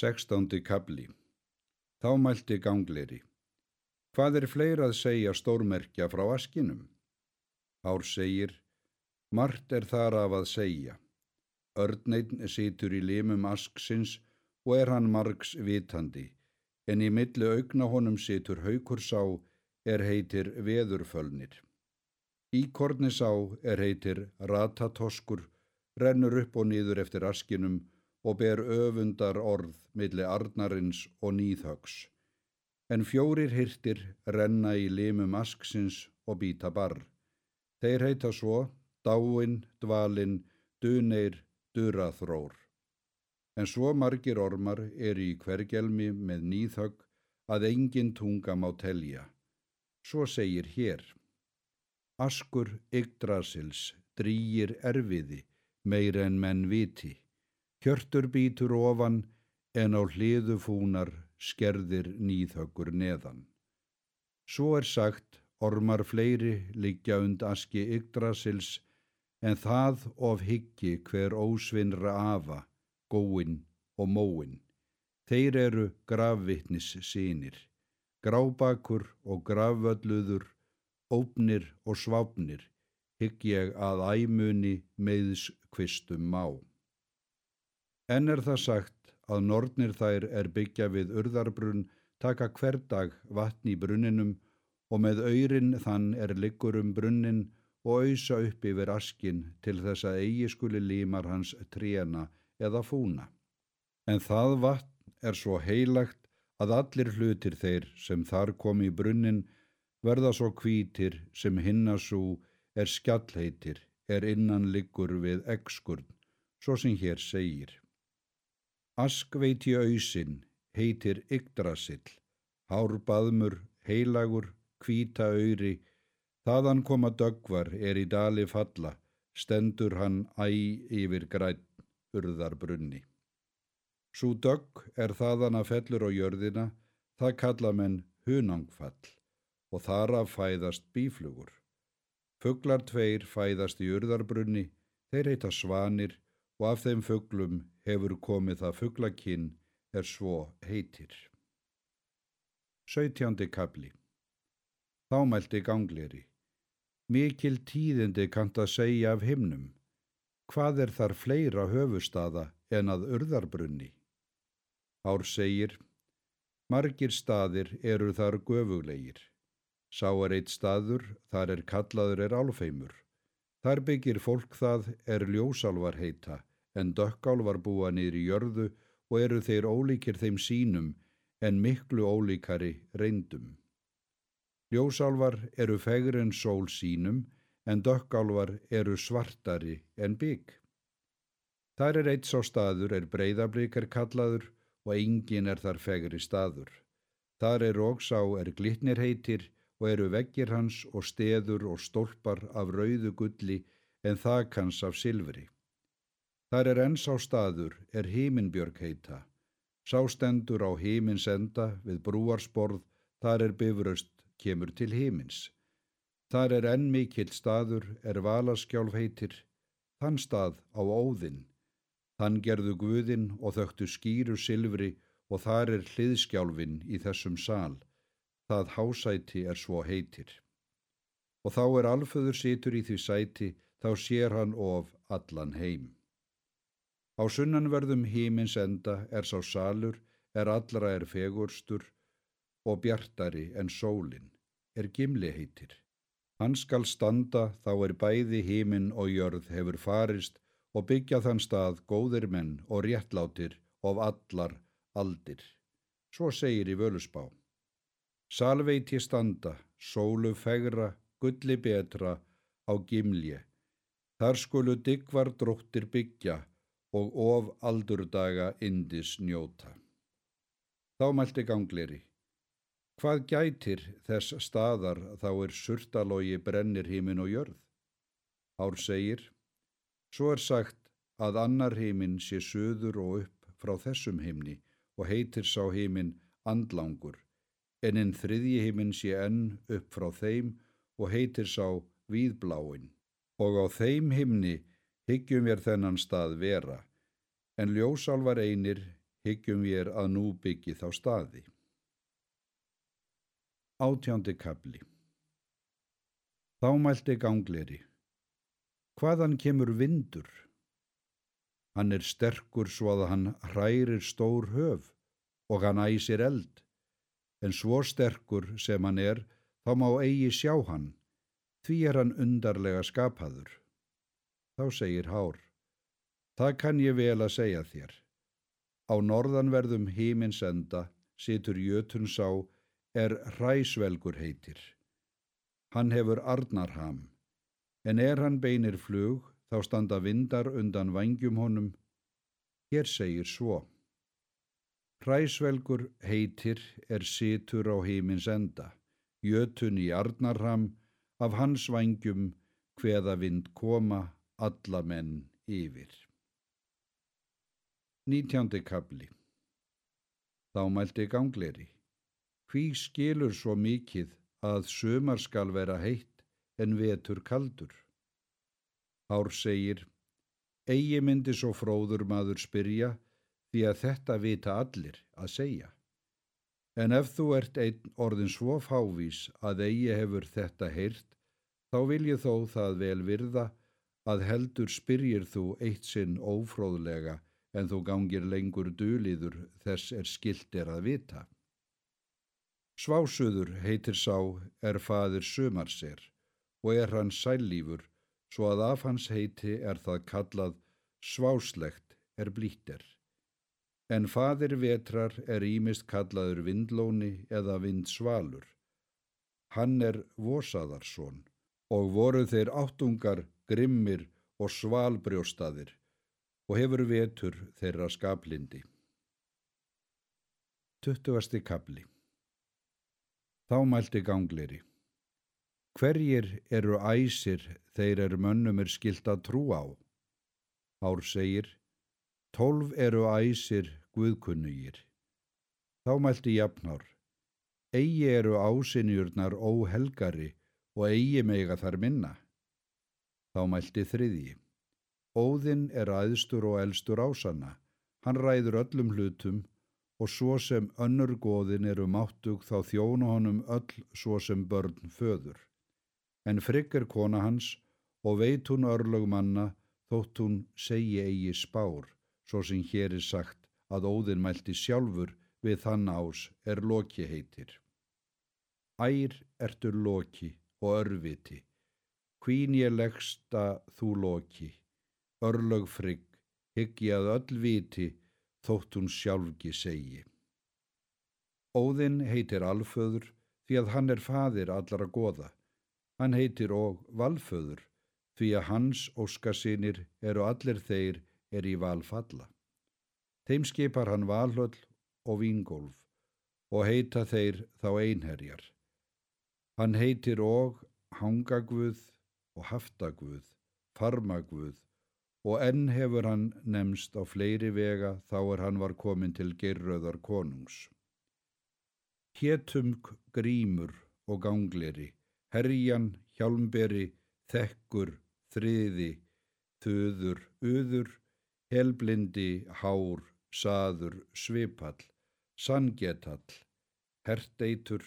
Sextándi kabli. Þá mælti gangleri. Hvað er fleira að segja stórmerkja frá askinum? Ár segir, margt er þar af að segja. Örneinn situr í limum asksins og er hann margs vitandi, en í milli augna honum situr haukursá er heitir veðurfölnir. Íkornisá er heitir ratatoskur, rennur upp og niður eftir askinum og ber öfundar orð milli arnarins og nýðhögs. En fjórir hirtir renna í limum asksins og býta barr. Þeir heita svo dáin, dvalin, duneir, duraþrór. En svo margir ormar eru í hvergelmi með nýðhögg að engin tunga má telja. Svo segir hér. Askur Yggdrasils drýir erfiði meira en menn viti. Hjörtur býtur ofan en á hliðu fúnar skerðir nýðhöggur neðan. Svo er sagt, ormar fleiri liggja und aski Yggdrasils en það of higgi hver ósvinnra afa, góin og móin. Þeir eru gravvittnis sínir, grábakur og gravvölluður, ópnir og svápnir, higg ég að æmunni meðs kvistum má. En er það sagt að nortnir þær er byggja við urðarbrunn taka hver dag vatn í brunninum og með öyrin þann er liggur um brunnin og auðsa upp yfir askin til þess að eigi skuli límar hans tréna eða fúna. En það vatn er svo heilagt að allir hlutir þeir sem þar kom í brunnin verða svo kvítir sem hinnasú er skjallheitir er innan liggur við eggskurn, svo sem hér segir. Askveiti auðsinn heitir Yggdrasill, hárbaðmur, heilagur, kvíta auðri, þaðan koma dögvar er í dali falla, stendur hann æ yfir græn, urðar brunni. Sú dögg er þaðan að fellur á jörðina, það kalla menn hunangfall og þar að fæðast bíflugur. Fugglar tveir fæðast í urðarbrunni, þeir heita svanir og af þeim fugglum hefur komið það fugglakinn er svo heitir. 17. kabli Þá mælti gangleri. Mikil tíðindi kant að segja af himnum. Hvað er þar fleira höfustada en að urðarbrunni? Ár segir, margir staðir eru þar göfuglegir. Sá er eitt staður, þar er kallaður er álfeimur. Þar byggir fólk það er ljósálvar heita en dökkálvar búa niður í jörðu og eru þeir ólíkir þeim sínum en miklu ólíkari reyndum. Ljósálvar eru fegri en sól sínum en dökkálvar eru svartari en bygg. Þar er eitt sá staður er breyðablíkar kallaður og engin er þar fegri staður. Þar er ógsá er glitnir heitir og eru veggir hans og steður og stólpar af rauðu gulli en þakans af silfri. Þar er enn sá staður, er híminbjörg heita. Sástendur á hímins enda við brúarsborð, þar er bifröst, kemur til hímins. Þar er enn mikill staður, er valaskjálf heitir, þann stað á óðinn. Þann gerðu guðinn og þögtu skýru silfri og þar er hliðskjálfin í þessum sál. Það hásæti er svo heitir. Og þá er alföður situr í því sæti, þá sér hann of allan heim. Á sunnanverðum hímins enda er sá salur, er allra er fegurstur og bjartari en sólin, er gimli heitir. Hann skal standa þá er bæði hímin og jörð hefur farist og byggja þann stað góðir menn og réttlátir of allar aldir. Svo segir í völusbá. Salveiti standa, sólu fegra, gulli betra á gimlje. Þar skulu diggvar dróttir byggja og of aldurdaga indis njóta. Þá mælti gangleri. Hvað gætir þess staðar þá er surtalógi brennir hímin og jörð? Ár segir, svo er sagt að annar hímin sé söður og upp frá þessum hímni og heitir sá hímin andlangur, en einn þriðji hímin sé enn upp frá þeim og heitir sá víðbláin. Og á þeim hímni hyggjum við þennan stað vera, en ljósálvar einir hyggjum við að nú byggi þá staði. Átjándi kabli Þá mælti gangleri. Hvaðan kemur vindur? Hann er sterkur svo að hann hrærir stór höf og hann æsir eld, en svo sterkur sem hann er, þá má eigi sjá hann, því er hann undarlega skapaður. Þá segir Hár, það kann ég vel að segja þér. Á norðanverðum hímins enda situr jötun sá er hræsvelgur heitir. Hann hefur arnarham, en er hann beinir flug þá standa vindar undan vangjum honum. Hér segir svo. Hræsvelgur heitir er situr á hímins enda, jötun í arnarham, af hans vangjum hveða vind koma alla menn yfir. Nítjándi kabli Þá mælti gangleri. Hví skilur svo mikið að sömar skal vera heitt en vetur kaldur? Hár segir, eigi myndi svo fróður maður spyrja því að þetta vita allir að segja. En ef þú ert einn orðin svo fávís að eigi hefur þetta heyrt, þá vil ég þó það vel virða að heldur spyrjir þú eitt sinn ófróðlega en þú gangir lengur duliður þess er skilt er að vita. Svásuður heitir sá er fadir sumarser og er hann sælífur svo að af hans heiti er það kallað sváslegt er blítir. En fadir vetrar er ímist kallaður vindlóni eða vindsvalur. Hann er vosaðarsson og voru þeir áttungar, grimmir og svalbrjóstaðir og hefur vetur þeirra skaplindi. Tuttugasti kapli Þá mælti gangleri. Hverjir eru æsir þeir eru mönnum er skilt að trú á? Ár segir, tólf eru æsir guðkunnugir. Þá mælti jafnár. Egi eru ásinjurnar óhelgari og eigi mega þar minna. Þá mælti þriðji. Óðinn er aðstur og elstur ásanna, hann ræður öllum hlutum og svo sem önnur góðin eru máttug þá þjónu honum öll svo sem börn föður. En frigg er kona hans og veit hún örlög manna þótt hún segi eigi spár, svo sem hér er sagt að Óðinn mælti sjálfur við þann ás er loki heitir. Ær ertur loki og örviti, hvín ég leggsta þú loki, örlög frigg, hyggi að öll viti, þótt hún sjálfgi segi. Óðinn heitir alföður því að hann er fadir allara goða. Hann heitir og valföður því að hans óskasinir eru allir þeir er í valfalla. Þeim skipar hann valhöll og vingólf og heita þeir þá einherjar. Hann heitir og hangagvuð og haftagvuð, farmagvuð og enn hefur hann nefnst á fleiri vega þá er hann var komin til gerröðar konungs. Hétumk grímur og gangleri, herjan, hjálmberi, þekkur, þriði, þuður, uður, helblindi, hár, saður, svipall, sangetall, herteitur,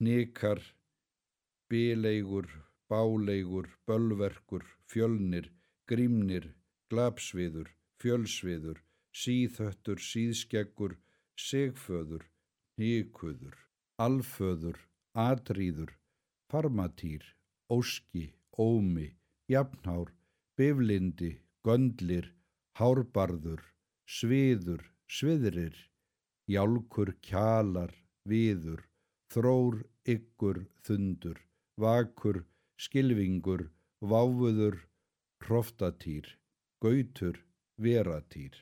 nikar, bileigur, báleigur, bölverkur, fjölnir, grímnir, glapsviður, fjölsviður, síðhöttur, síðskeggur, segföður, híkuður, alföður, atrýður, farmatýr, óski, ómi, jafnhár, biflindi, göndlir, hárbarður, sviður, sviðrir, jálkur, kjalar, viður, þrór, ykkur, þundur, vakur, skilvingur, váfuður, hroftatýr, gautur, veratýr.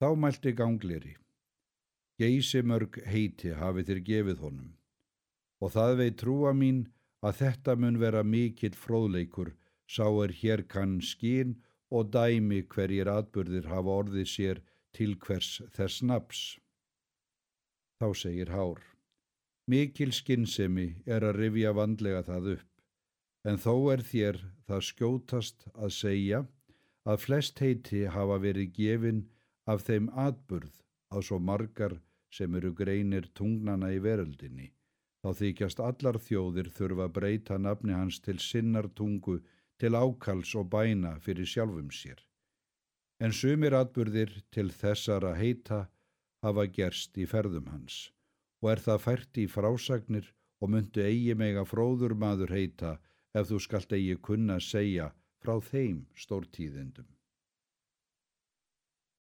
Þá mælti gangleri. Geisimörg heiti hafi þér gefið honum og það veit trúa mín að þetta mun vera mikill fróðleikur sá er hér kann skín og dæmi hverjir atbyrðir hafa orðið sér til hvers þess naps. Þá segir Hár. Mikil skinnsemi er að rifja vandlega það upp en þó er þér það skjótast að segja að flest heiti hafa verið gefin af þeim atburð að svo margar sem eru greinir tungnana í veröldinni, þá þykjast allar þjóðir þurfa að breyta nafni hans til sinnar tungu til ákals og bæna fyrir sjálfum sér. En sumir atburðir til þessara heita hafa gerst í ferðum hans og er það fært í frásagnir og myndu eigi mega fróður maður heita ef þú skalt eigi kunna segja frá þeim stórtíðindum.